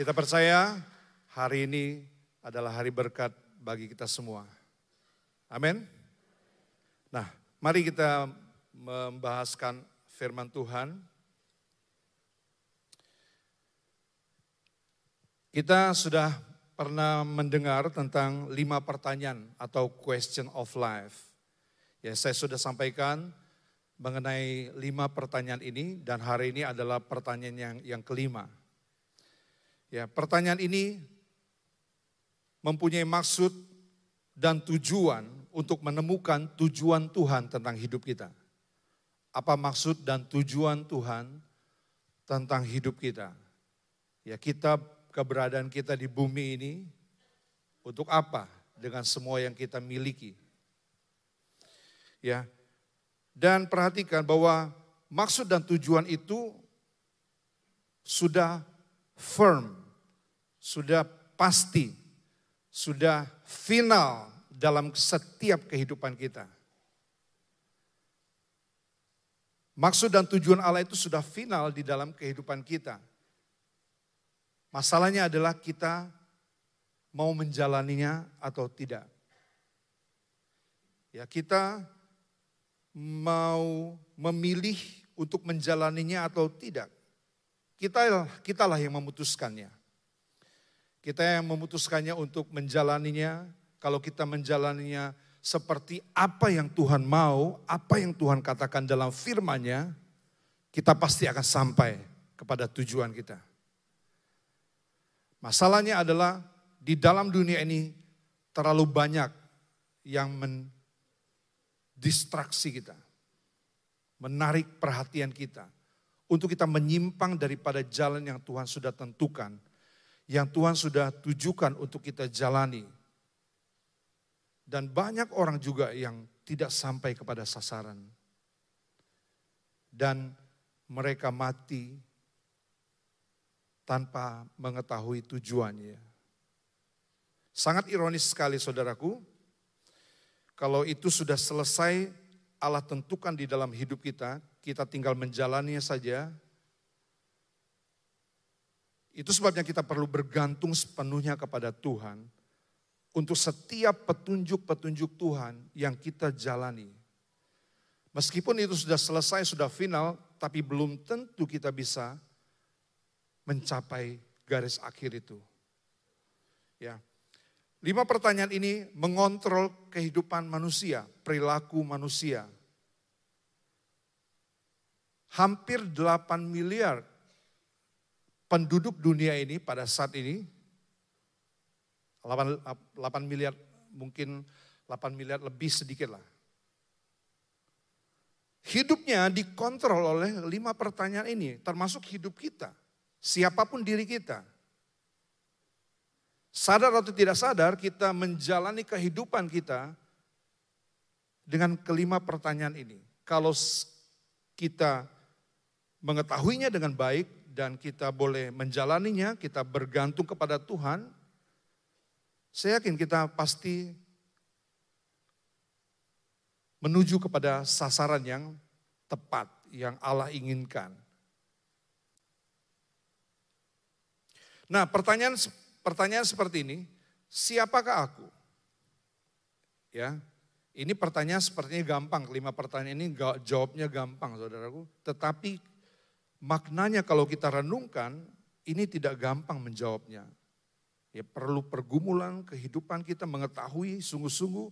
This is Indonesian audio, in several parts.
Kita percaya hari ini adalah hari berkat bagi kita semua. Amin. Nah, mari kita membahaskan firman Tuhan. Kita sudah pernah mendengar tentang lima pertanyaan atau question of life. Ya, saya sudah sampaikan mengenai lima pertanyaan ini dan hari ini adalah pertanyaan yang yang kelima. Ya, pertanyaan ini mempunyai maksud dan tujuan untuk menemukan tujuan Tuhan tentang hidup kita. Apa maksud dan tujuan Tuhan tentang hidup kita? Ya, kita keberadaan kita di bumi ini untuk apa dengan semua yang kita miliki. Ya. Dan perhatikan bahwa maksud dan tujuan itu sudah firm, sudah pasti, sudah final dalam setiap kehidupan kita. Maksud dan tujuan Allah itu sudah final di dalam kehidupan kita. Masalahnya adalah kita mau menjalaninya atau tidak. Ya, kita mau memilih untuk menjalaninya atau tidak. Kita kitalah yang memutuskannya. Kita yang memutuskannya untuk menjalaninya. Kalau kita menjalaninya seperti apa yang Tuhan mau, apa yang Tuhan katakan dalam firman-Nya, kita pasti akan sampai kepada tujuan kita. Masalahnya adalah di dalam dunia ini terlalu banyak yang mendistraksi kita. Menarik perhatian kita. Untuk kita menyimpang daripada jalan yang Tuhan sudah tentukan. Yang Tuhan sudah tujukan untuk kita jalani. Dan banyak orang juga yang tidak sampai kepada sasaran. Dan mereka mati tanpa mengetahui tujuannya. Sangat ironis sekali saudaraku, kalau itu sudah selesai Allah tentukan di dalam hidup kita, kita tinggal menjalaninya saja. Itu sebabnya kita perlu bergantung sepenuhnya kepada Tuhan untuk setiap petunjuk-petunjuk Tuhan yang kita jalani. Meskipun itu sudah selesai, sudah final, tapi belum tentu kita bisa mencapai garis akhir itu. Ya. Lima pertanyaan ini mengontrol kehidupan manusia, perilaku manusia. Hampir 8 miliar penduduk dunia ini pada saat ini 8, 8 miliar mungkin 8 miliar lebih sedikit lah. Hidupnya dikontrol oleh lima pertanyaan ini, termasuk hidup kita. Siapa pun diri kita. Sadar atau tidak sadar kita menjalani kehidupan kita dengan kelima pertanyaan ini. Kalau kita mengetahuinya dengan baik dan kita boleh menjalaninya, kita bergantung kepada Tuhan, saya yakin kita pasti menuju kepada sasaran yang tepat, yang Allah inginkan. Nah pertanyaan pertanyaan seperti ini, siapakah aku? Ya, ini pertanyaan sepertinya gampang, kelima pertanyaan ini jawabnya gampang saudaraku. Tetapi maknanya kalau kita renungkan, ini tidak gampang menjawabnya. Ya perlu pergumulan kehidupan kita mengetahui sungguh-sungguh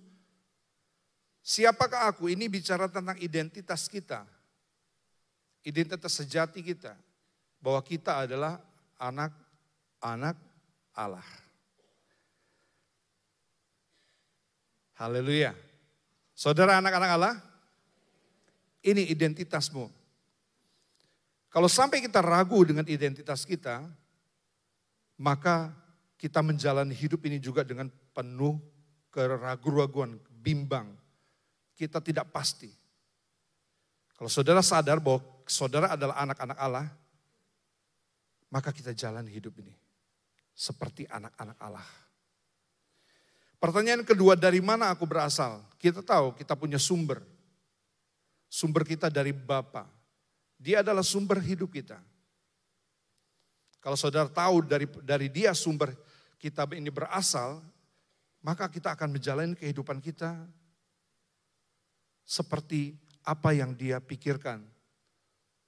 siapakah aku? Ini bicara tentang identitas kita. Identitas sejati kita. Bahwa kita adalah anak anak Allah. Haleluya. Saudara anak-anak Allah, ini identitasmu. Kalau sampai kita ragu dengan identitas kita, maka kita menjalani hidup ini juga dengan penuh keraguan-raguan, bimbang. Kita tidak pasti. Kalau saudara sadar bahwa saudara adalah anak-anak Allah, maka kita jalan hidup ini seperti anak-anak Allah. Pertanyaan kedua, dari mana aku berasal? Kita tahu kita punya sumber. Sumber kita dari Bapa. Dia adalah sumber hidup kita. Kalau saudara tahu dari dari dia sumber kita ini berasal, maka kita akan menjalani kehidupan kita seperti apa yang dia pikirkan.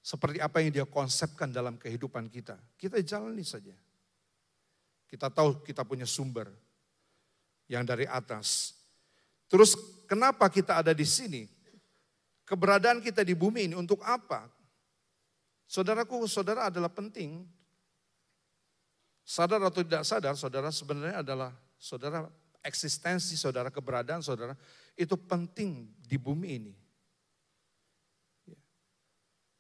Seperti apa yang dia konsepkan dalam kehidupan kita. Kita jalani saja. Kita tahu kita punya sumber yang dari atas. Terus kenapa kita ada di sini? Keberadaan kita di bumi ini untuk apa? Saudaraku, saudara adalah penting. Sadar atau tidak sadar, saudara sebenarnya adalah saudara eksistensi saudara, keberadaan saudara itu penting di bumi ini.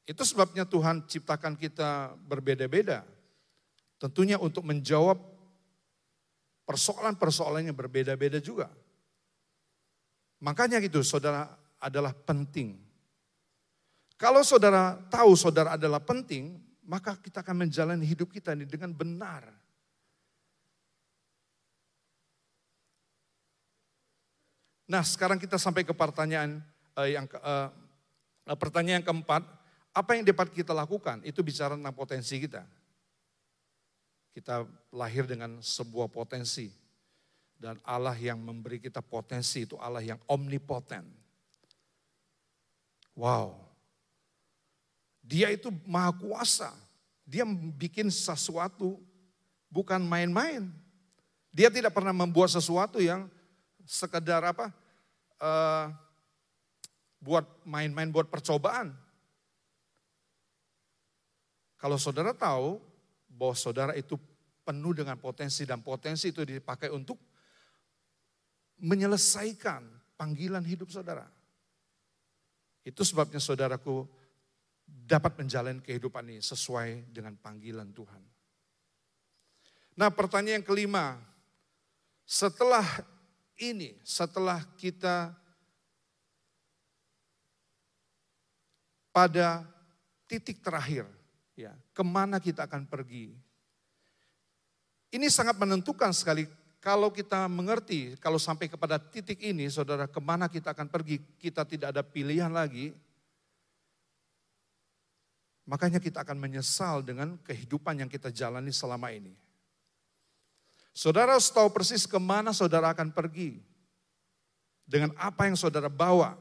Itu sebabnya Tuhan ciptakan kita berbeda-beda. Tentunya untuk menjawab persoalan-persoalan yang berbeda-beda juga. Makanya gitu saudara adalah penting. Kalau saudara tahu saudara adalah penting, maka kita akan menjalani hidup kita ini dengan benar. Nah sekarang kita sampai ke pertanyaan uh, yang uh, pertanyaan yang keempat, apa yang dapat kita lakukan? Itu bicara tentang potensi kita. Kita lahir dengan sebuah potensi. Dan Allah yang memberi kita potensi itu Allah yang omnipoten. Wow. Dia itu maha kuasa. Dia bikin sesuatu bukan main-main. Dia tidak pernah membuat sesuatu yang sekedar apa? Uh, buat main-main, buat percobaan. Kalau saudara tahu bahwa saudara itu penuh dengan potensi dan potensi itu dipakai untuk menyelesaikan panggilan hidup saudara. Itu sebabnya saudaraku dapat menjalani kehidupan ini sesuai dengan panggilan Tuhan. Nah pertanyaan yang kelima, setelah ini, setelah kita pada titik terakhir, ya, ke mana kita akan pergi. Ini sangat menentukan sekali kalau kita mengerti, kalau sampai kepada titik ini, saudara, ke mana kita akan pergi, kita tidak ada pilihan lagi. Makanya kita akan menyesal dengan kehidupan yang kita jalani selama ini. Saudara harus tahu persis ke mana saudara akan pergi. Dengan apa yang saudara bawa.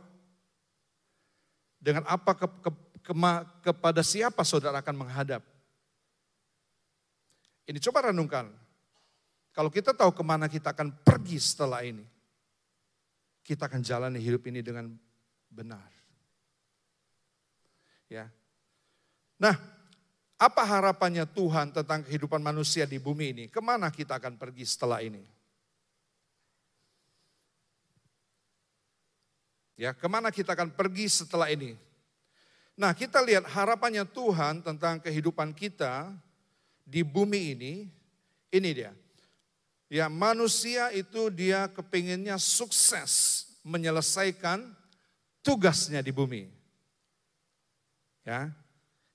Dengan apa ke, ke, kema, kepada siapa saudara akan menghadap. Ini coba renungkan. Kalau kita tahu ke mana kita akan pergi setelah ini, kita akan jalani hidup ini dengan benar. Ya. Nah, apa harapannya Tuhan tentang kehidupan manusia di bumi ini? Ke mana kita akan pergi setelah ini? Ya, ke mana kita akan pergi setelah ini? Nah kita lihat harapannya Tuhan tentang kehidupan kita di bumi ini, ini dia. Ya manusia itu dia kepinginnya sukses menyelesaikan tugasnya di bumi. Ya,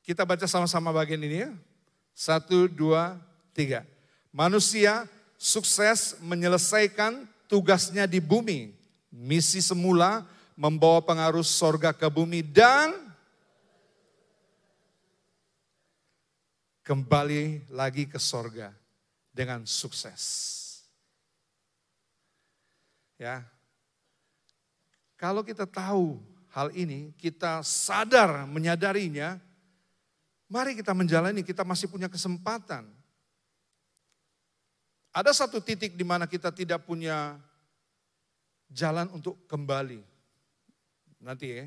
kita baca sama-sama bagian ini ya. Satu, dua, tiga. Manusia sukses menyelesaikan tugasnya di bumi. Misi semula membawa pengaruh sorga ke bumi dan kembali lagi ke sorga dengan sukses. Ya, kalau kita tahu hal ini, kita sadar menyadarinya, mari kita menjalani, kita masih punya kesempatan. Ada satu titik di mana kita tidak punya jalan untuk kembali. Nanti ya,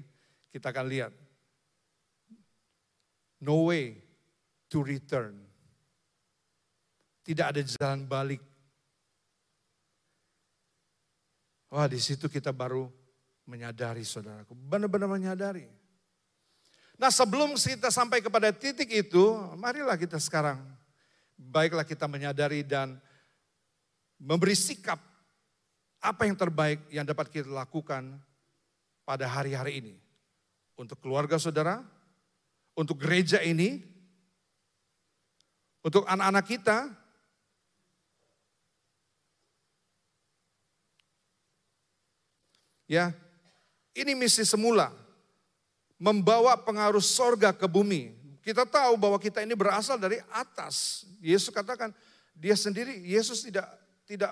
kita akan lihat. No way to return. Tidak ada jalan balik. Wah di situ kita baru menyadari saudaraku. Benar-benar menyadari. Nah sebelum kita sampai kepada titik itu, marilah kita sekarang. Baiklah kita menyadari dan memberi sikap apa yang terbaik yang dapat kita lakukan pada hari-hari ini. Untuk keluarga saudara, untuk gereja ini, untuk anak-anak kita, ya, ini misi semula. Membawa pengaruh sorga ke bumi. Kita tahu bahwa kita ini berasal dari atas. Yesus katakan, dia sendiri, Yesus tidak tidak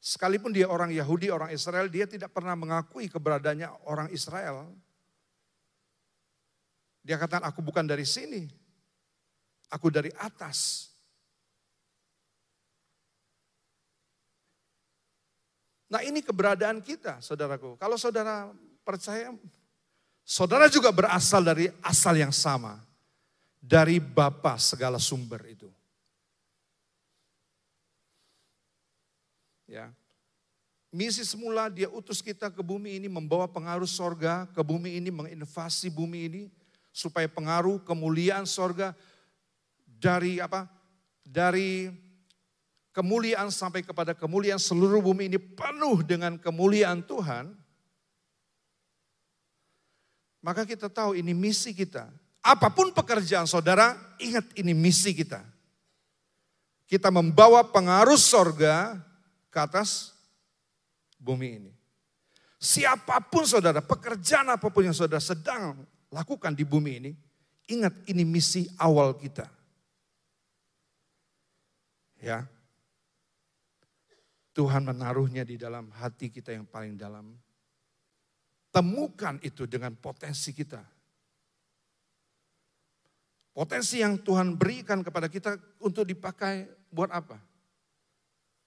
sekalipun dia orang Yahudi, orang Israel, dia tidak pernah mengakui keberadaannya orang Israel. Dia katakan, aku bukan dari sini, aku dari atas. Nah ini keberadaan kita, saudaraku. Kalau saudara percaya, saudara juga berasal dari asal yang sama dari Bapa segala sumber itu. Ya. Misi semula dia utus kita ke bumi ini membawa pengaruh sorga ke bumi ini, menginvasi bumi ini supaya pengaruh kemuliaan sorga dari apa? Dari kemuliaan sampai kepada kemuliaan seluruh bumi ini penuh dengan kemuliaan Tuhan. Maka kita tahu ini misi kita. Apa pun pekerjaan saudara, ingat ini misi kita. Kita membawa pengaruh sorga ke atas bumi ini. Siapa pun saudara, pekerjaan apa pun yang saudara sedang lakukan di bumi ini, ingat ini misi awal kita. Ya. Tuhan menaruhnya di dalam hati kita yang paling dalam. Temukan itu dengan potensi kita Potensi yang Tuhan berikan kepada kita untuk dipakai buat apa?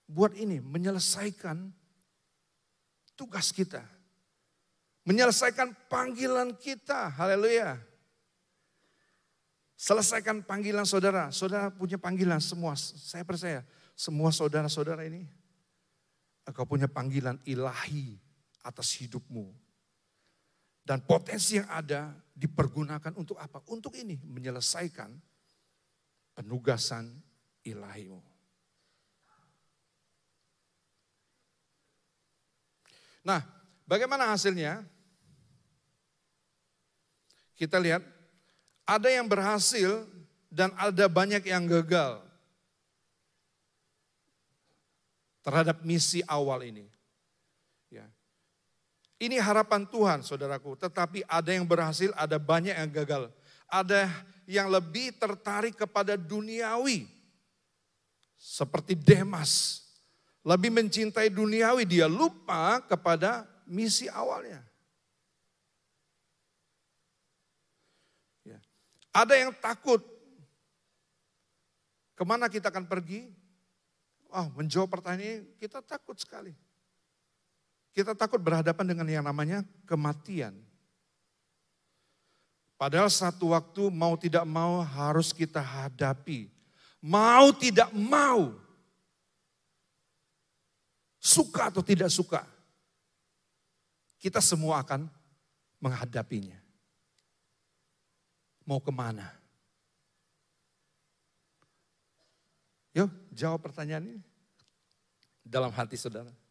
Buat ini, menyelesaikan tugas kita. Menyelesaikan panggilan kita. Haleluya. Selesaikan panggilan saudara. Saudara punya panggilan semua. Saya percaya semua saudara-saudara ini. Engkau punya panggilan ilahi atas hidupmu. Dan potensi yang ada dipergunakan untuk apa? Untuk ini, menyelesaikan penugasan ilahimu. Nah, bagaimana hasilnya? Kita lihat, ada yang berhasil dan ada banyak yang gagal terhadap misi awal ini. Ini harapan Tuhan saudaraku. Tetapi ada yang berhasil, ada banyak yang gagal. Ada yang lebih tertarik kepada duniawi. Seperti Demas. Lebih mencintai duniawi, dia lupa kepada misi awalnya. Ya. Ada yang takut. Ke mana kita akan pergi? Oh, menjawab pertanyaan ini, kita takut sekali. Kita takut berhadapan dengan yang namanya kematian. Padahal satu waktu mau tidak mau harus kita hadapi. Mau tidak mau. Suka atau tidak suka. Kita semua akan menghadapinya. Mau ke mana? Yuk jawab pertanyaan ini. Dalam hati saudara.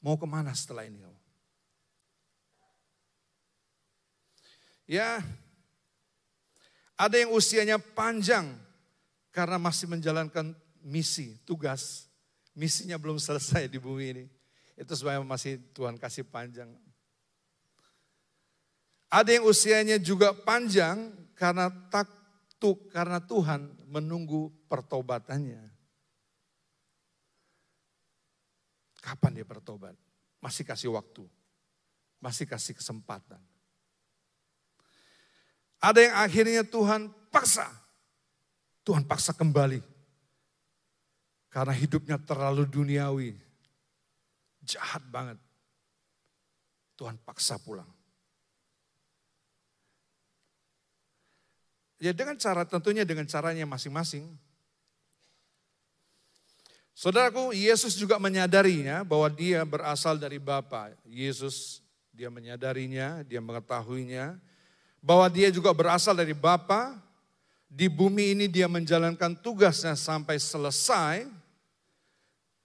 Mau ke mana setelah ini? Ya, ada yang usianya panjang karena masih menjalankan misi, tugas. Misinya belum selesai di bumi ini. Itu sebabnya masih Tuhan kasih panjang. Ada yang usianya juga panjang karena takut karena Tuhan menunggu pertobatannya. Kapan dia bertobat? Masih kasih waktu. Masih kasih kesempatan. Ada yang akhirnya Tuhan paksa. Tuhan paksa kembali. Karena hidupnya terlalu duniawi. Jahat banget. Tuhan paksa pulang. Ya dengan cara tentunya dengan caranya masing-masing. Saudaraku, Yesus juga menyadarinya bahwa dia berasal dari Bapa. Yesus dia menyadarinya, dia mengetahuinya bahwa dia juga berasal dari Bapa. Di bumi ini dia menjalankan tugasnya sampai selesai.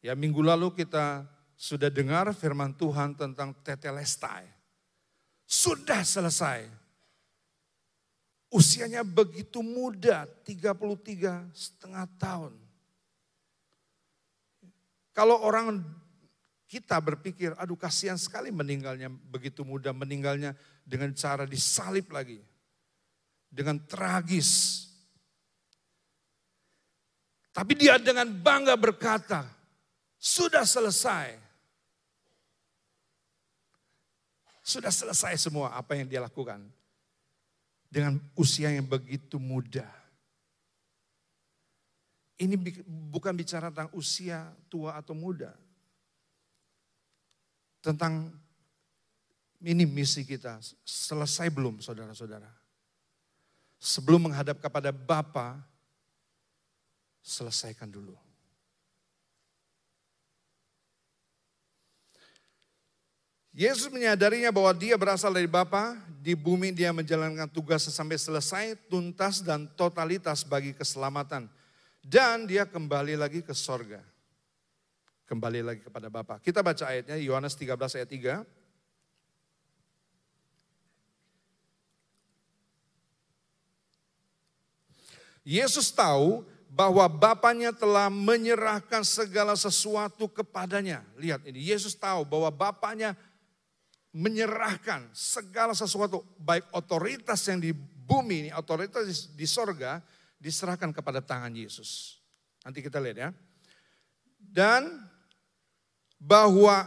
Ya minggu lalu kita sudah dengar firman Tuhan tentang tetelestai. Sudah selesai. Usianya begitu muda, 33 setengah tahun. Kalau orang kita berpikir, aduh kasihan sekali meninggalnya begitu mudah, meninggalnya dengan cara disalib lagi. dengan tragis. Tapi dia dengan bangga berkata, sudah selesai. Sudah selesai semua apa yang dia lakukan. Dengan usia yang begitu muda. Ini bukan bicara tentang usia tua atau muda. Tentang ini misi kita. Selesai belum saudara-saudara? Sebelum menghadap kepada Bapa, selesaikan dulu. Yesus menyadarinya bahwa dia berasal dari Bapa, di bumi dia menjalankan tugas sampai selesai, tuntas dan totalitas bagi keselamatan. Dan dia kembali lagi ke sorga. Kembali lagi kepada Bapa. Kita baca ayatnya, Yohanes 13 ayat 3. Yesus tahu bahwa Bapaknya telah menyerahkan segala sesuatu kepadanya. Lihat ini, Yesus tahu bahwa Bapaknya menyerahkan segala sesuatu, baik otoritas yang di bumi ini, otoritas di, sorga, diserahkan kepada tangan Yesus. Nanti kita lihat ya. Dan bahwa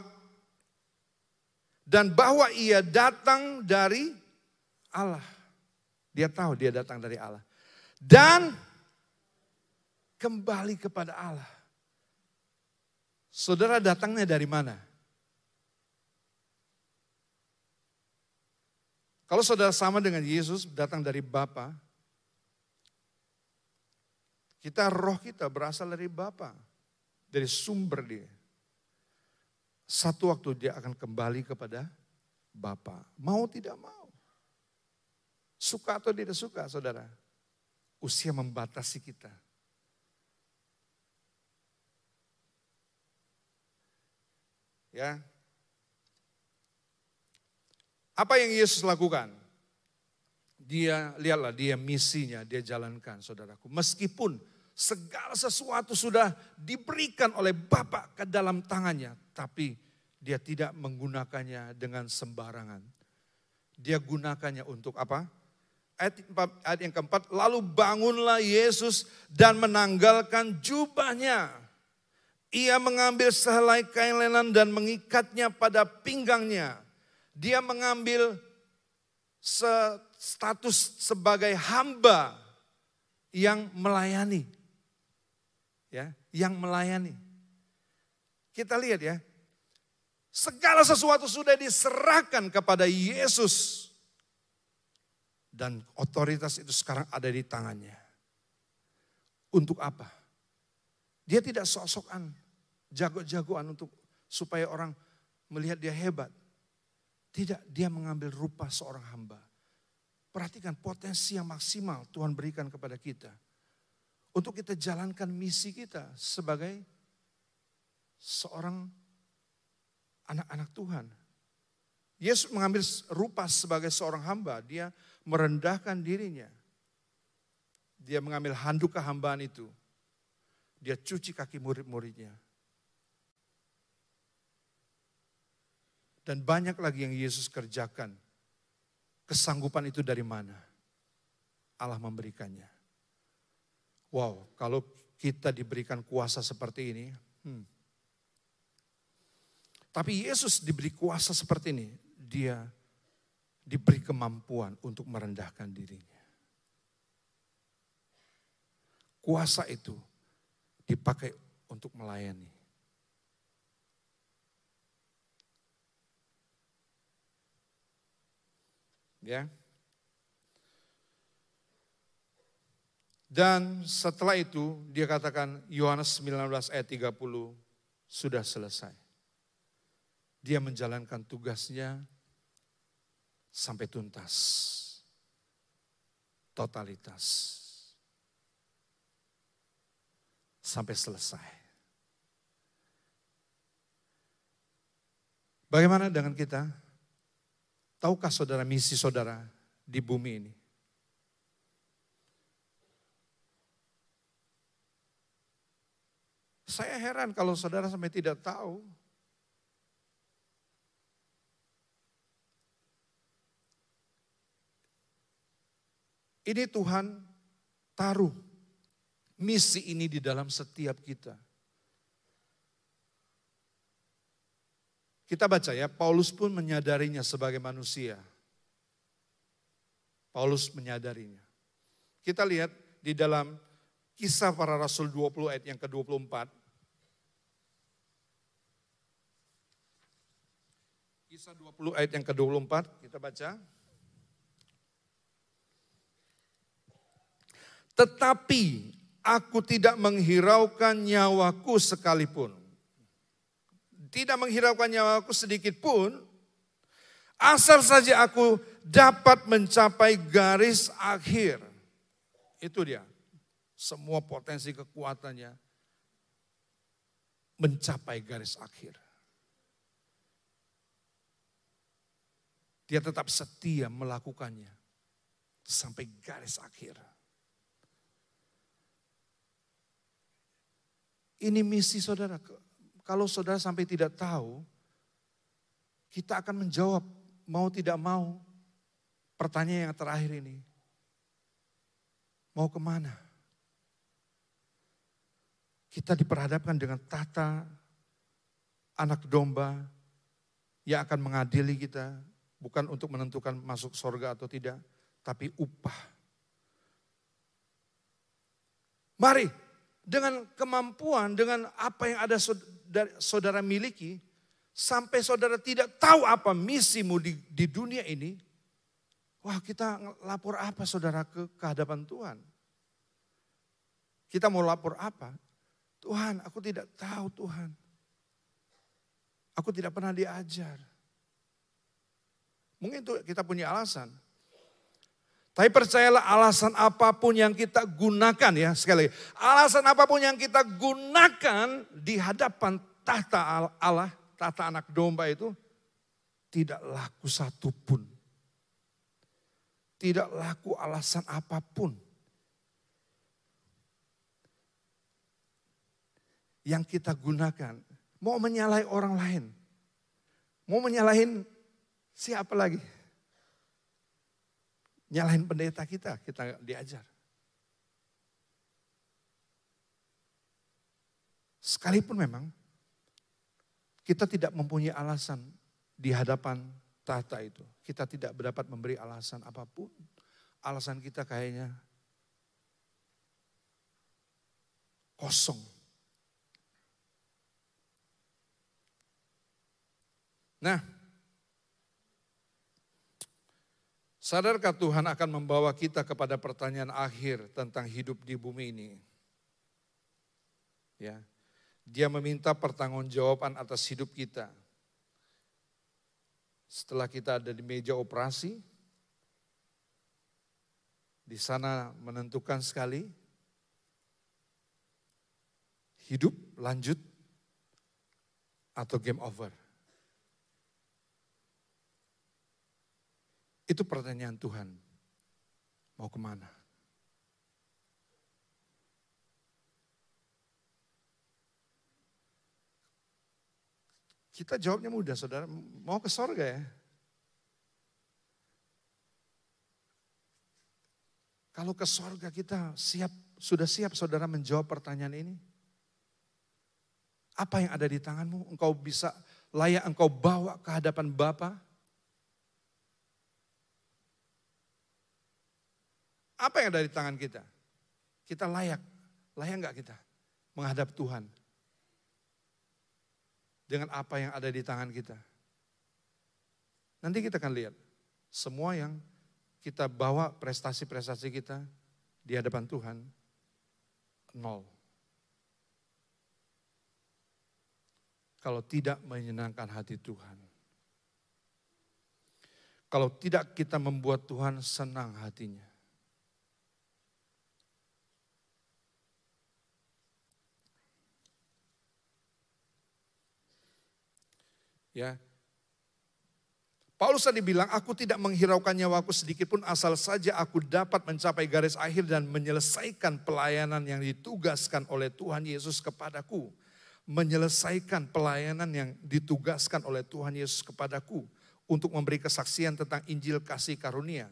dan bahwa ia datang dari Allah. Dia tahu dia datang dari Allah. Dan kembali kepada Allah. Saudara datangnya dari mana? Kalau saudara sama dengan Yesus datang dari Bapa, kita roh kita berasal dari Bapa, dari sumber dia. Satu waktu dia akan kembali kepada Bapa. Mau tidak mau. Suka atau tidak suka saudara. Usia membatasi kita. Ya, apa yang Yesus lakukan? Dia, lihatlah dia misinya, dia jalankan saudaraku. Meskipun segala sesuatu sudah diberikan oleh Bapak ke dalam tangannya. Tapi dia tidak menggunakannya dengan sembarangan. Dia gunakannya untuk apa? Ayat, yang keempat, lalu bangunlah Yesus dan menanggalkan jubahnya. Ia mengambil sehelai kain lenan dan mengikatnya pada pinggangnya dia mengambil status sebagai hamba yang melayani. Ya, yang melayani. Kita lihat ya. Segala sesuatu sudah diserahkan kepada Yesus. Dan otoritas itu sekarang ada di tangannya. Untuk apa? Dia tidak sok-sokan, jago-jagoan untuk supaya orang melihat dia hebat. Tidak, dia mengambil rupa seorang hamba. Perhatikan potensi yang maksimal Tuhan berikan kepada kita. Untuk kita jalankan misi kita sebagai seorang anak-anak Tuhan. Yesus mengambil rupa sebagai seorang hamba. Dia merendahkan dirinya. Dia mengambil handuk kehambaan itu. Dia cuci kaki murid-muridnya. Dan banyak lagi yang Yesus kerjakan. Kesanggupan itu dari mana? Allah memberikannya. Wow, kalau kita diberikan kuasa seperti ini. Hmm. Tapi Yesus diberi kuasa seperti ini. Dia diberi kemampuan untuk merendahkan dirinya. Kuasa itu dipakai untuk melayani. Ya. Dan setelah itu dia katakan Yohanes 19 ayat 30 sudah selesai. Dia menjalankan tugasnya sampai tuntas. Totalitas. Sampai selesai. Bagaimana dengan kita? Tahukah saudara misi saudara di bumi ini? Saya heran kalau saudara sampai tidak tahu. Ini Tuhan taruh misi ini di dalam setiap kita. Kita baca ya, Paulus pun menyadarinya sebagai manusia. Paulus menyadarinya. Kita lihat di dalam kisah para rasul 20 ayat yang ke-24. Kisah 20 ayat yang ke-24, kita baca. Tetapi aku tidak menghiraukan nyawaku sekalipun tidak menghiraukan nyawaku sedikit pun, asal saja aku dapat mencapai garis akhir. Itu dia. Semua potensi kekuatannya mencapai garis akhir. Dia tetap setia melakukannya sampai garis akhir. Ini misi saudara kalau saudara sampai tidak tahu, kita akan menjawab mau tidak mau pertanyaan yang terakhir ini. Mau ke mana? Kita diperhadapkan dengan tata anak domba yang akan mengadili kita. Bukan untuk menentukan masuk surga atau tidak, tapi upah. Mari dengan kemampuan, dengan apa yang ada saudara miliki, sampai saudara tidak tahu apa misimu di, di dunia ini, wah kita lapor apa saudara ke kehadapan Tuhan? Kita mau lapor apa? Tuhan, aku tidak tahu Tuhan. Aku tidak pernah diajar. Mungkin itu kita punya alasan. Tapi percayalah alasan apa pun yang kita gunakan ya sekali lagi. Alasan apa pun yang kita gunakan di hadapan tahta Allah, tahta anak domba itu tidak laku satupun. Tidak laku alasan apa pun. Yang kita gunakan. Mau menyalahi orang lain. Mau menyalahin siapa lagi? Nyalahin pendeta kita, kita diajar. Sekalipun memang kita tidak mempunyai alasan di hadapan tahta itu. Kita tidak dapat memberi alasan apa pun. Alasan kita kayaknya kosong. Nah, Sadarkah Tuhan akan membawa kita kepada pertanyaan akhir tentang hidup di bumi ini? Ya. Dia meminta pertanggungjawaban atas hidup kita. Setelah kita ada di meja operasi, di sana menentukan sekali hidup lanjut atau game over. Itu pertanyaan Tuhan. Mau ke mana? Kita jawabnya mudah, saudara. Mau ke sorga ya? Kalau ke sorga kita siap, sudah siap saudara menjawab pertanyaan ini? Apa yang ada di tanganmu? Engkau bisa layak engkau bawa ke hadapan Bapa? Apa yang ada di tangan kita? Kita layak, layak enggak kita menghadap Tuhan? Dengan apa yang ada di tangan kita. Nanti kita akan lihat semua yang kita bawa prestasi-prestasi kita di hadapan Tuhan nol. Kalau tidak menyenangkan hati Tuhan. Kalau tidak kita membuat Tuhan senang hatinya. Ya. Paulus tadi bilang, aku tidak menghiraukan nyawaku sedikit pun asal saja aku dapat mencapai garis akhir dan menyelesaikan pelayanan yang ditugaskan oleh Tuhan Yesus kepadaku. Menyelesaikan pelayanan yang ditugaskan oleh Tuhan Yesus kepadaku untuk memberi kesaksian tentang Injil kasih karunia.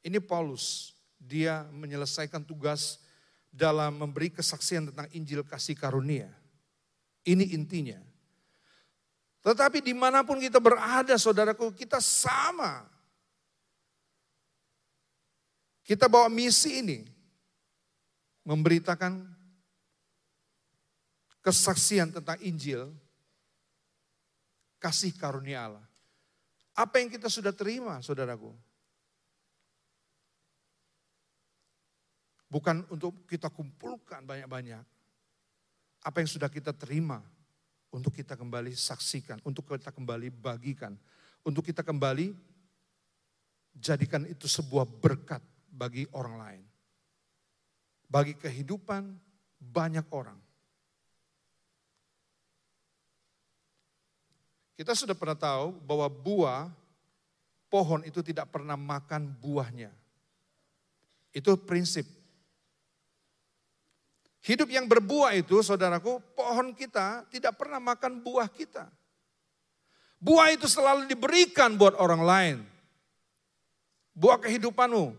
Ini Paulus, dia menyelesaikan tugas dalam memberi kesaksian tentang Injil kasih karunia. Ini intinya. Tetapi di mana pun kita berada saudaraku, kita sama. Kita bawa misi ini. Memberitakan kesaksian tentang Injil, kasih karunia Allah. Apa yang kita sudah terima saudaraku? Bukan untuk kita kumpulkan banyak-banyak. Apa yang sudah kita terima untuk kita kembali saksikan, untuk kita kembali bagikan, untuk kita kembali jadikan itu sebuah berkat bagi orang lain. Bagi kehidupan banyak orang. Kita sudah pernah tahu bahwa buah pohon itu tidak pernah makan buahnya. Itu prinsip Hidup yang berbuah itu, saudaraku, pohon kita tidak pernah makan buah kita. Buah itu selalu diberikan buat orang lain. Buah kehidupanmu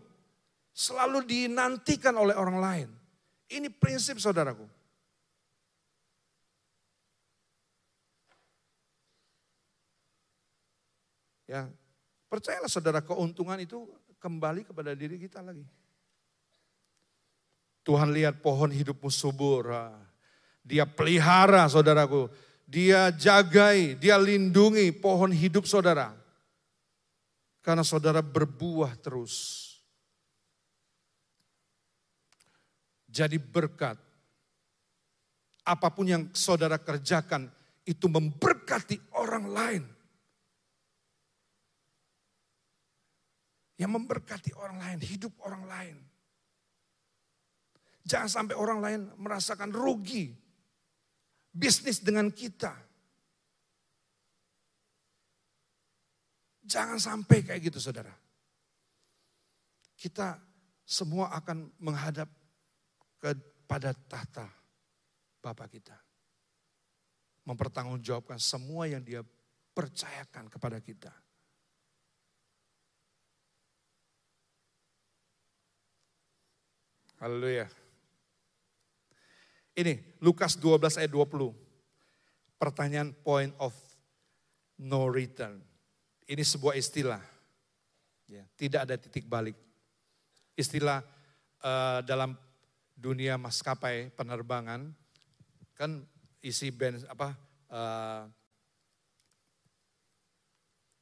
selalu dinantikan oleh orang lain. Ini prinsip saudaraku. Ya, percayalah saudara keuntungan itu kembali kepada diri kita lagi. Tuhan lihat pohon hidupmu subur. Dia pelihara saudaraku. Dia jagai, dia lindungi pohon hidup saudara. Karena saudara berbuah terus. Jadi berkat. Apa pun yang saudara kerjakan itu memberkati orang lain. Yang memberkati orang lain, hidup orang lain. Jangan sampai orang lain merasakan rugi bisnis dengan kita. Jangan sampai kayak gitu saudara. Kita semua akan menghadap kepada tahta Bapak kita. Mempertanggungjawabkan semua yang dia percayakan kepada kita. Haleluya. Ini Lukas 12 ayat 20. Pertanyaan point of no return. Ini sebuah istilah. Ya, tidak ada titik balik. Istilah uh, dalam dunia maskapai penerbangan kan isi bens apa uh,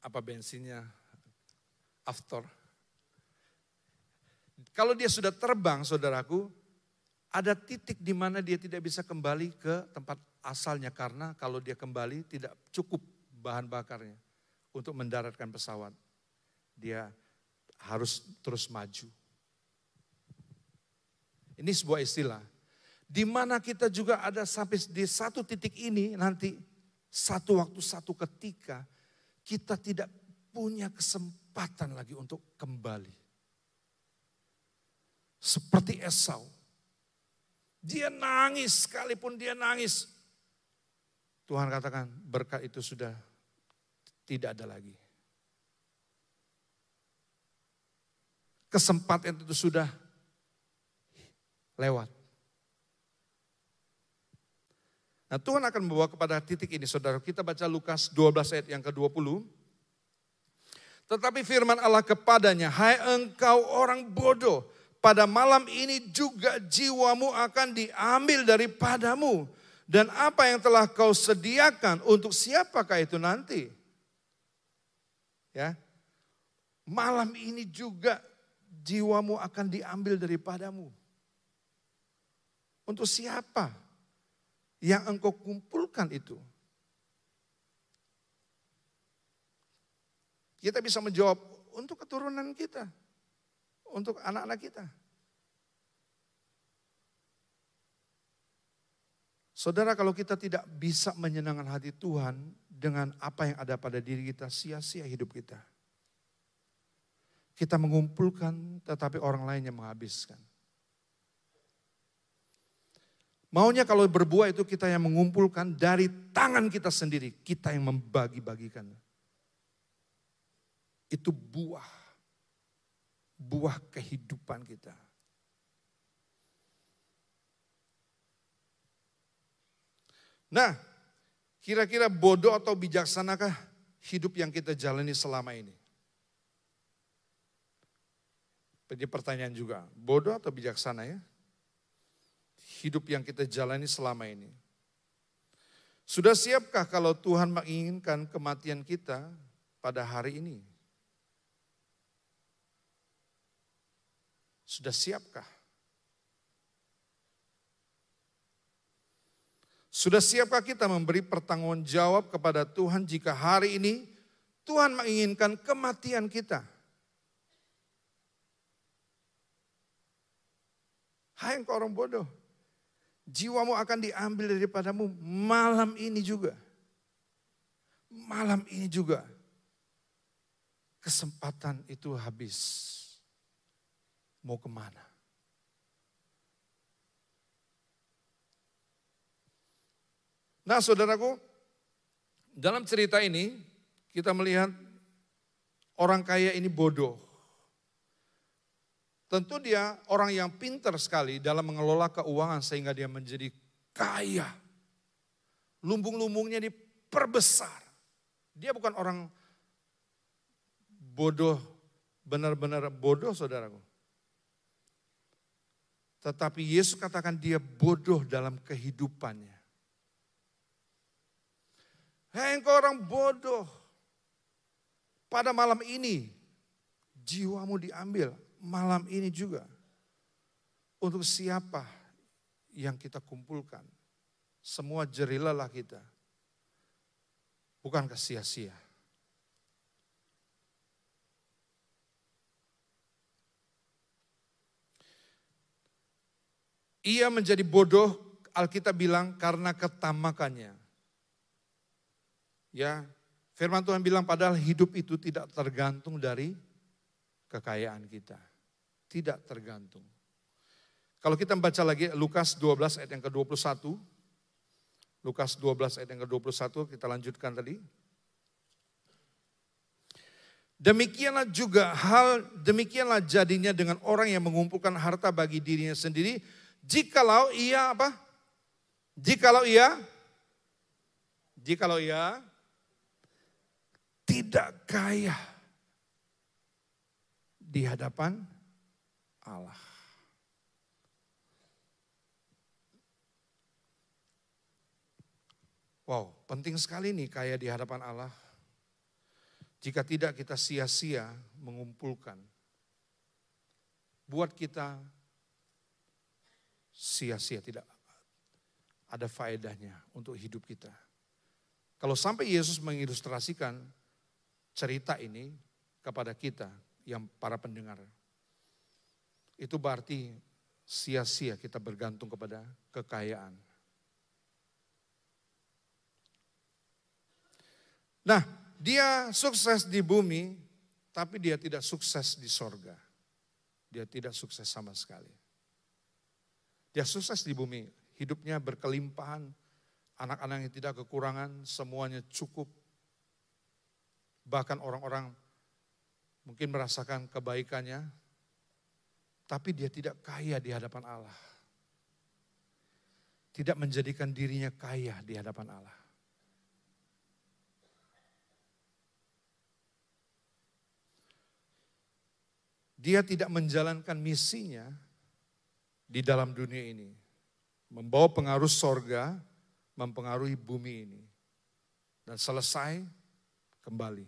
apa bensinnya after. Kalau dia sudah terbang, saudaraku, ada titik di mana dia tidak bisa kembali ke tempat asalnya karena kalau dia kembali tidak cukup bahan bakarnya untuk mendaratkan pesawat. Dia harus terus maju. Ini sebuah istilah. Di mana kita juga ada sampai di satu titik ini nanti satu waktu satu ketika kita tidak punya kesempatan lagi untuk kembali. Seperti Esau dia nangis, sekalipun dia nangis. Tuhan katakan berkat itu sudah tidak ada lagi. Kesempatan itu sudah lewat. Nah Tuhan akan membawa kepada titik ini saudara. Kita baca Lukas 12 ayat yang ke-20. Tetapi firman Allah kepadanya, hai engkau orang bodoh, pada malam ini juga jiwamu akan diambil daripadamu. Dan apa yang telah kau sediakan untuk siapakah itu nanti? Ya. Malam ini juga jiwamu akan diambil daripadamu. Untuk siapa yang engkau kumpulkan itu? Kita bisa menjawab untuk keturunan kita untuk anak-anak kita. Saudara, kalau kita tidak bisa menyenangkan hati Tuhan dengan apa yang ada pada diri kita, sia-sia hidup kita. Kita mengumpulkan, tetapi orang lain yang menghabiskan. Maunya kalau berbuah itu kita yang mengumpulkan dari tangan kita sendiri, kita yang membagi-bagikan. Itu buah buah kehidupan kita. Nah, kira-kira bodoh atau bijaksanakah hidup yang kita jalani selama ini? Jadi pertanyaan juga, bodoh atau bijaksana ya? Hidup yang kita jalani selama ini. Sudah siapkah kalau Tuhan menginginkan kematian kita pada hari ini? Sudah siapkah? Sudah siapkah kita memberi pertanggung jawab kepada Tuhan jika hari ini Tuhan menginginkan kematian kita? Hai engkau orang bodoh, jiwamu akan diambil daripadamu malam ini juga. Malam ini juga. Kesempatan itu habis. Mau ke mana? Nah saudaraku, dalam cerita ini kita melihat orang kaya ini bodoh. Tentu dia orang yang pintar sekali dalam mengelola keuangan sehingga dia menjadi kaya. Lumbung-lumbungnya diperbesar. Dia bukan orang bodoh, benar-benar bodoh saudaraku. Tetapi Yesus katakan dia bodoh dalam kehidupannya. Hei engkau orang bodoh. Pada malam ini jiwamu diambil malam ini juga. Untuk siapa yang kita kumpulkan. Semua jerilalah kita. Bukan sia-sia. Ia menjadi bodoh, Alkitab bilang karena ketamakannya. Ya, firman Tuhan bilang padahal hidup itu tidak tergantung dari kekayaan kita. Tidak tergantung. Kalau kita membaca lagi Lukas 12 ayat yang ke-21. Lukas 12 ayat yang ke-21 kita lanjutkan tadi. Demikianlah juga hal, demikianlah jadinya dengan orang yang mengumpulkan harta bagi dirinya sendiri. Jikalau ia apa? Jikalau ia, jikalau ia tidak kaya di hadapan Allah. Wow, penting sekali nih kaya di hadapan Allah. Jika tidak kita sia-sia mengumpulkan. Buat kita sia-sia tidak ada faedahnya untuk hidup kita. Kalau sampai Yesus mengilustrasikan cerita ini kepada kita, yang para pendengar. Itu berarti sia-sia kita bergantung kepada kekayaan. Nah, dia sukses di bumi, tapi dia tidak sukses di sorga. Dia tidak sukses sama sekali. Dia sukses di bumi, hidupnya berkelimpahan, anak-anak yang tidak kekurangan, semuanya cukup. Bahkan orang-orang mungkin merasakan kebaikannya, tapi dia tidak kaya di hadapan Allah. Tidak menjadikan dirinya kaya di hadapan Allah. Dia tidak menjalankan misinya di dalam dunia ini. Membawa pengaruh sorga, mempengaruhi bumi ini. Dan selesai kembali.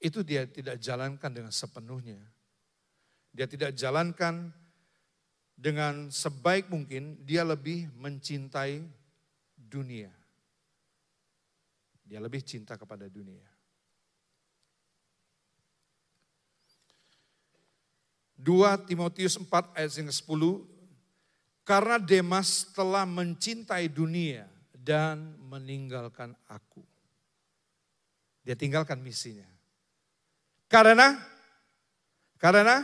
Itu dia tidak jalankan dengan sepenuhnya. Dia tidak jalankan dengan sebaik mungkin, dia lebih mencintai dunia. Dia lebih cinta kepada dunia. Dua Timotius 4 ayat yang 10, karena Demas telah mencintai dunia dan meninggalkan aku. Dia tinggalkan misinya. Karena karena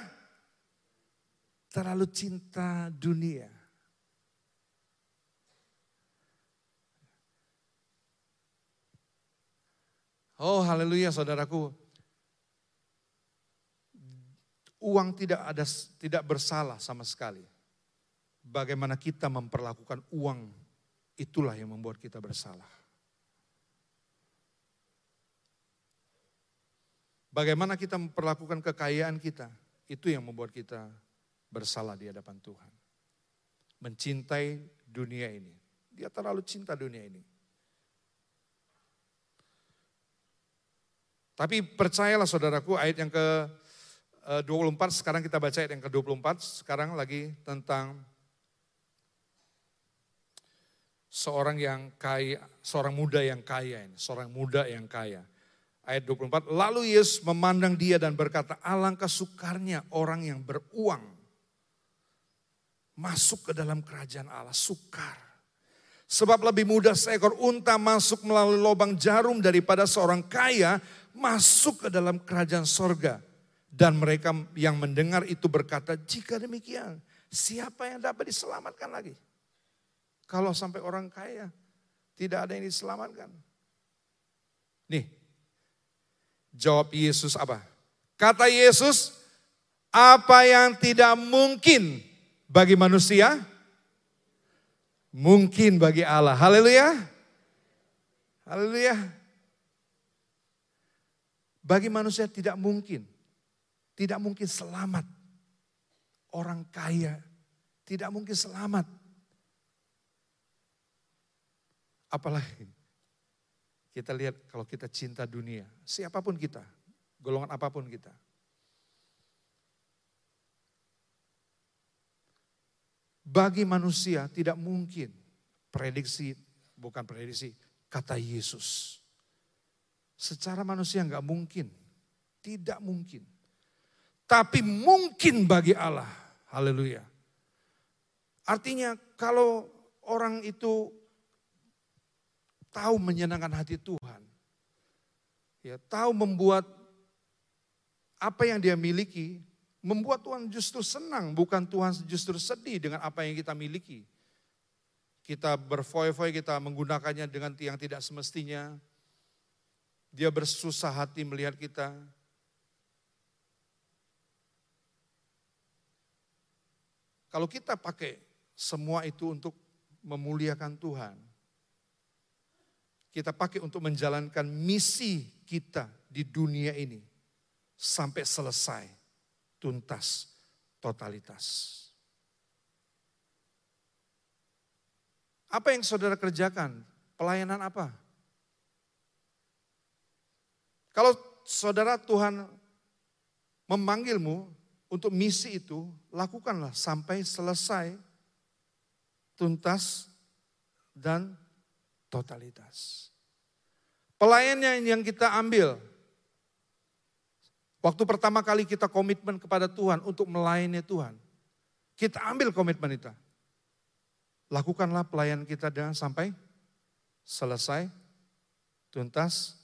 terlalu cinta dunia. Oh haleluya saudaraku. Uang tidak ada tidak bersalah sama sekali. Bagaimana kita memperlakukan uang itulah yang membuat kita bersalah. Bagaimana kita memperlakukan kekayaan kita, itu yang membuat kita bersalah di hadapan Tuhan. Mencintai dunia ini. Dia terlalu cinta dunia ini. Tapi percayalah saudaraku ayat yang ke 24, eh, sekarang kita baca ayat yang ke 24, sekarang lagi tentang seorang yang kaya, seorang muda yang kaya ini, seorang muda yang kaya. Ayat 24, lalu Yesus memandang dia dan berkata, alangkah sukarnya orang yang beruang masuk ke dalam kerajaan Allah, sukar. Sebab lebih mudah seekor unta masuk melalui lubang jarum daripada seorang kaya masuk ke dalam kerajaan sorga. Dan mereka yang mendengar itu berkata, jika demikian, siapa yang dapat diselamatkan lagi? Kalau sampai orang kaya, tidak ada yang diselamatkan. Nih, Jawab Yesus apa? Kata Yesus, apa yang tidak mungkin bagi manusia, mungkin bagi Allah. Haleluya. Haleluya. Bagi manusia tidak mungkin. Tidak mungkin selamat. Orang kaya tidak mungkin selamat. Apalagi kita lihat kalau kita cinta dunia, siapa pun kita, golongan apa pun kita. Bagi manusia tidak mungkin prediksi, bukan prediksi, kata Yesus. Secara manusia nggak mungkin, tidak mungkin. Tapi mungkin bagi Allah, haleluya. Artinya kalau orang itu tahu menyenangkan hati Tuhan. Ya, tahu membuat apa yang dia miliki, membuat Tuhan justru senang, bukan Tuhan justru sedih dengan apa yang kita miliki. Kita berfoy-foy, kita menggunakannya dengan yang tidak semestinya. Dia bersusah hati melihat kita. Kalau kita pakai semua itu untuk memuliakan Tuhan, kita pakai untuk menjalankan misi kita di dunia ini sampai selesai, tuntas, totalitas. Apa yang saudara kerjakan? Pelayanan apa? Kalau saudara Tuhan memanggilmu untuk misi itu, lakukanlah sampai selesai, tuntas, dan totalitas. Pelayanan yang kita ambil, waktu pertama kali kita komitmen kepada Tuhan untuk melayani Tuhan, kita ambil komitmen itu. Lakukanlah pelayanan kita dengan sampai selesai, tuntas,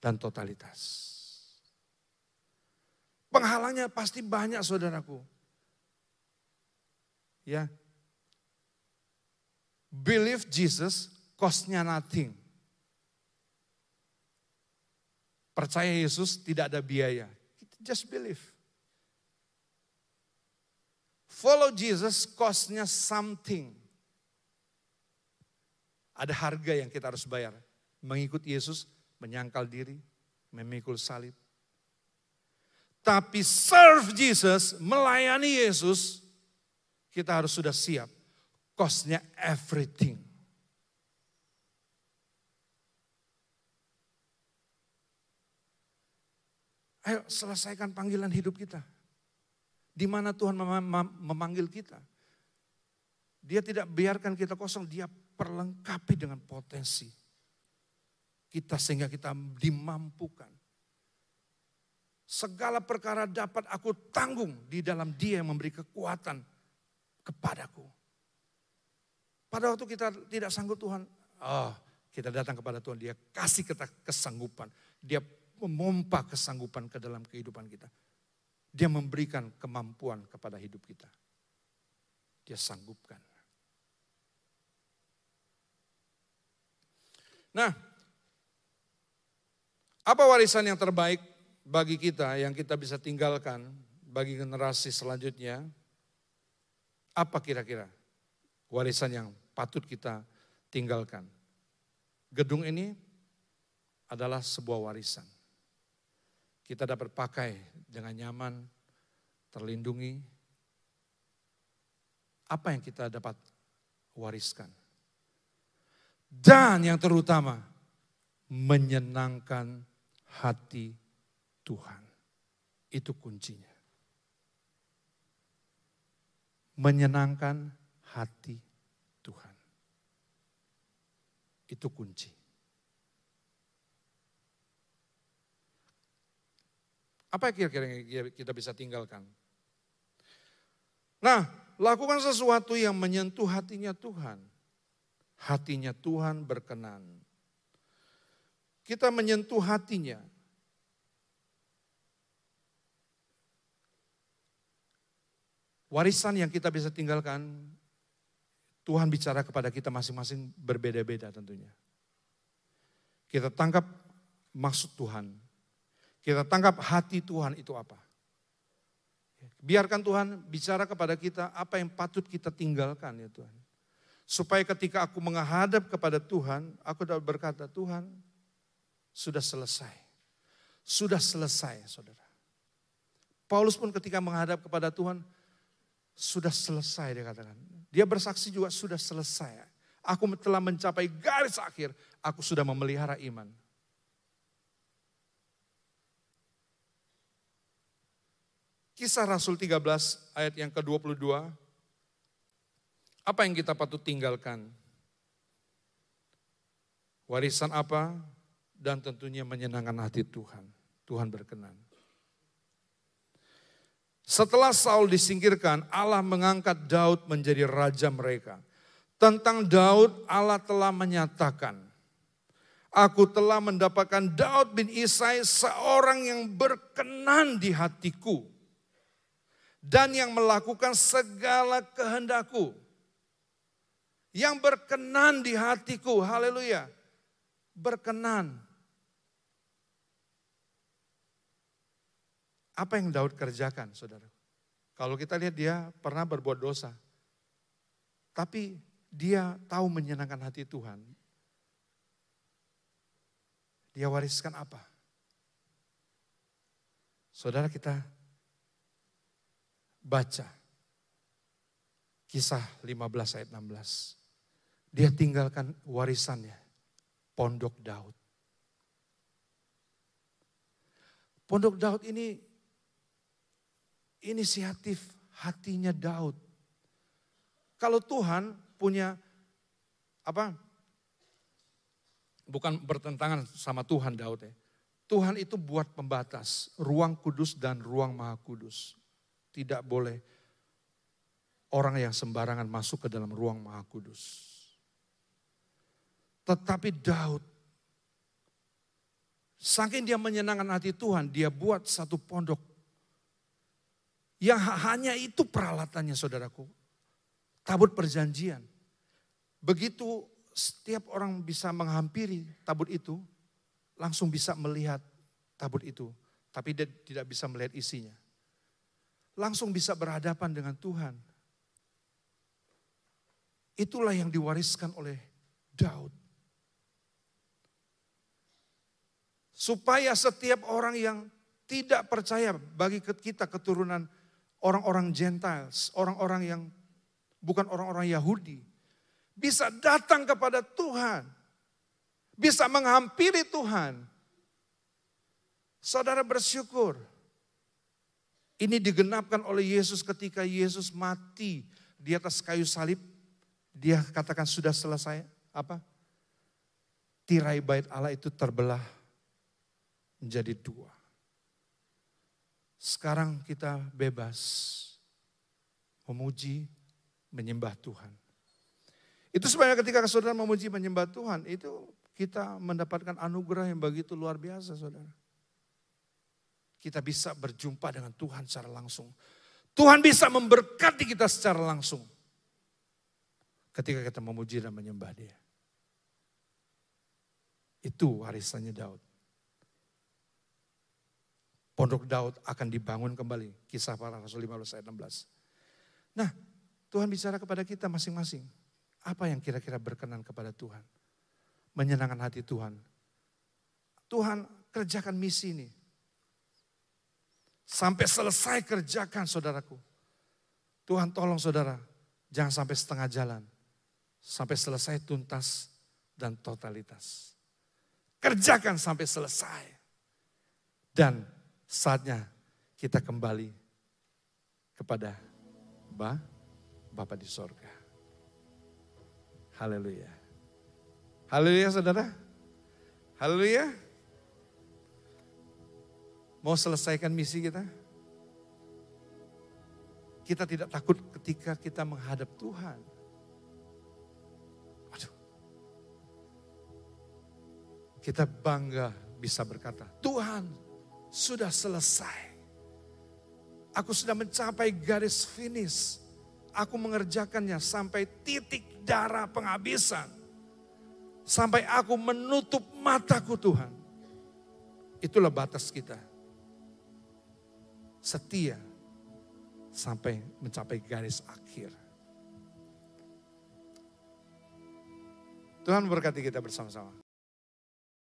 dan totalitas. Penghalangnya pasti banyak saudaraku. Ya, Believe Jesus, costnya nothing. Percaya Yesus tidak ada biaya. Just believe. Follow Jesus, costnya something. Ada harga yang kita harus bayar. Mengikuti Yesus, menyangkal diri, memikul salib. Tapi serve Jesus, melayani Yesus, kita harus sudah siap costnya everything. Ayo selesaikan panggilan hidup kita. Di mana Tuhan memanggil kita. Dia tidak biarkan kita kosong, dia perlengkapi dengan potensi. Kita sehingga kita dimampukan. Segala perkara dapat aku tanggung di dalam dia yang memberi kekuatan kepadaku. Pada waktu kita tidak sanggup Tuhan, oh, kita datang kepada Tuhan, dia kasih kita kesanggupan. Dia memompa kesanggupan ke dalam kehidupan kita. Dia memberikan kemampuan kepada hidup kita. Dia sanggupkan. Nah, apa warisan yang terbaik bagi kita yang kita bisa tinggalkan bagi generasi selanjutnya, apa kira-kira warisan yang patut kita tinggalkan? Gedung ini adalah sebuah warisan. Kita dapat pakai dengan nyaman, terlindungi. Apa yang kita dapat wariskan? Dan yang terutama, menyenangkan hati Tuhan. Itu kuncinya. Menyenangkan hati Tuhan. Itu kunci. Apa kira-kira yang kita bisa tinggalkan? Nah, lakukan sesuatu yang menyentuh hatinya Tuhan. Hatinya Tuhan berkenan. Kita menyentuh hatinya. Warisan yang kita bisa tinggalkan, Tuhan bicara kepada kita masing-masing berbeda-beda tentunya. Kita tangkap maksud Tuhan. Kita tangkap hati Tuhan itu apa. Biarkan Tuhan bicara kepada kita apa yang patut kita tinggalkan ya Tuhan. Supaya ketika aku menghadap kepada Tuhan, aku dapat berkata, Tuhan sudah selesai. Sudah selesai saudara. Paulus pun ketika menghadap kepada Tuhan, sudah selesai dia katakan. Dia bersaksi juga sudah selesai. Aku telah mencapai garis akhir. Aku sudah memelihara iman. Kisah Rasul 13 ayat yang ke-22. Apa yang kita patut tinggalkan? Warisan apa? Dan tentunya menyenangkan hati Tuhan. Tuhan berkenan. Setelah Saul disingkirkan, Allah mengangkat Daud menjadi raja mereka. Tentang Daud, Allah telah menyatakan, Aku telah mendapatkan Daud bin Isai seorang yang berkenan di hatiku. Dan yang melakukan segala kehendakku. Yang berkenan di hatiku, haleluya. Berkenan. Apa yang Daud kerjakan, saudara? Kalau kita lihat dia pernah berbuat dosa. Tapi dia tahu menyenangkan hati Tuhan. Dia wariskan apa? Saudara kita baca kisah 15 ayat 16. Dia tinggalkan warisannya, pondok Daud. Pondok Daud ini inisiatif hatinya Daud. Kalau Tuhan punya apa? Bukan bertentangan sama Tuhan Daud ya. Tuhan itu buat pembatas, ruang kudus dan ruang maha kudus. Tidak boleh orang yang sembarangan masuk ke dalam ruang maha kudus. Tetapi Daud, saking dia menyenangkan hati Tuhan, dia buat satu pondok yang hanya itu peralatannya saudaraku. Tabut perjanjian. Begitu setiap orang bisa menghampiri tabut itu, langsung bisa melihat tabut itu. Tapi dia tidak bisa melihat isinya. Langsung bisa berhadapan dengan Tuhan. Itulah yang diwariskan oleh Daud. Supaya setiap orang yang tidak percaya bagi kita keturunan orang-orang Gentiles, orang-orang yang bukan orang-orang Yahudi, bisa datang kepada Tuhan, bisa menghampiri Tuhan. Saudara bersyukur, ini digenapkan oleh Yesus ketika Yesus mati di atas kayu salib. Dia katakan sudah selesai apa? Tirai bait Allah itu terbelah menjadi dua. Sekarang kita bebas memuji, menyembah Tuhan. Itu sebenarnya ketika saudara memuji, menyembah Tuhan, itu kita mendapatkan anugerah yang begitu luar biasa saudara. Kita bisa berjumpa dengan Tuhan secara langsung. Tuhan bisa memberkati kita secara langsung. Ketika kita memuji dan menyembah dia. Itu warisannya Daud. Pondok Daud akan dibangun kembali. Kisah para Rasul 15 ayat 16. Nah, Tuhan bicara kepada kita masing-masing. Apa yang kira-kira berkenan kepada Tuhan? Menyenangkan hati Tuhan. Tuhan kerjakan misi ini. Sampai selesai kerjakan saudaraku. Tuhan tolong saudara, jangan sampai setengah jalan. Sampai selesai tuntas dan totalitas. Kerjakan sampai selesai. Dan saatnya kita kembali kepada ba, Bapa di sorga. Haleluya. Haleluya saudara. Haleluya. Mau selesaikan misi kita? Kita tidak takut ketika kita menghadap Tuhan. Kita bangga bisa berkata, Tuhan sudah selesai. Aku sudah mencapai garis finish. Aku mengerjakannya sampai titik darah penghabisan. Sampai aku menutup mataku Tuhan. Itulah batas kita setia sampai mencapai garis akhir. Tuhan berkati kita bersama-sama.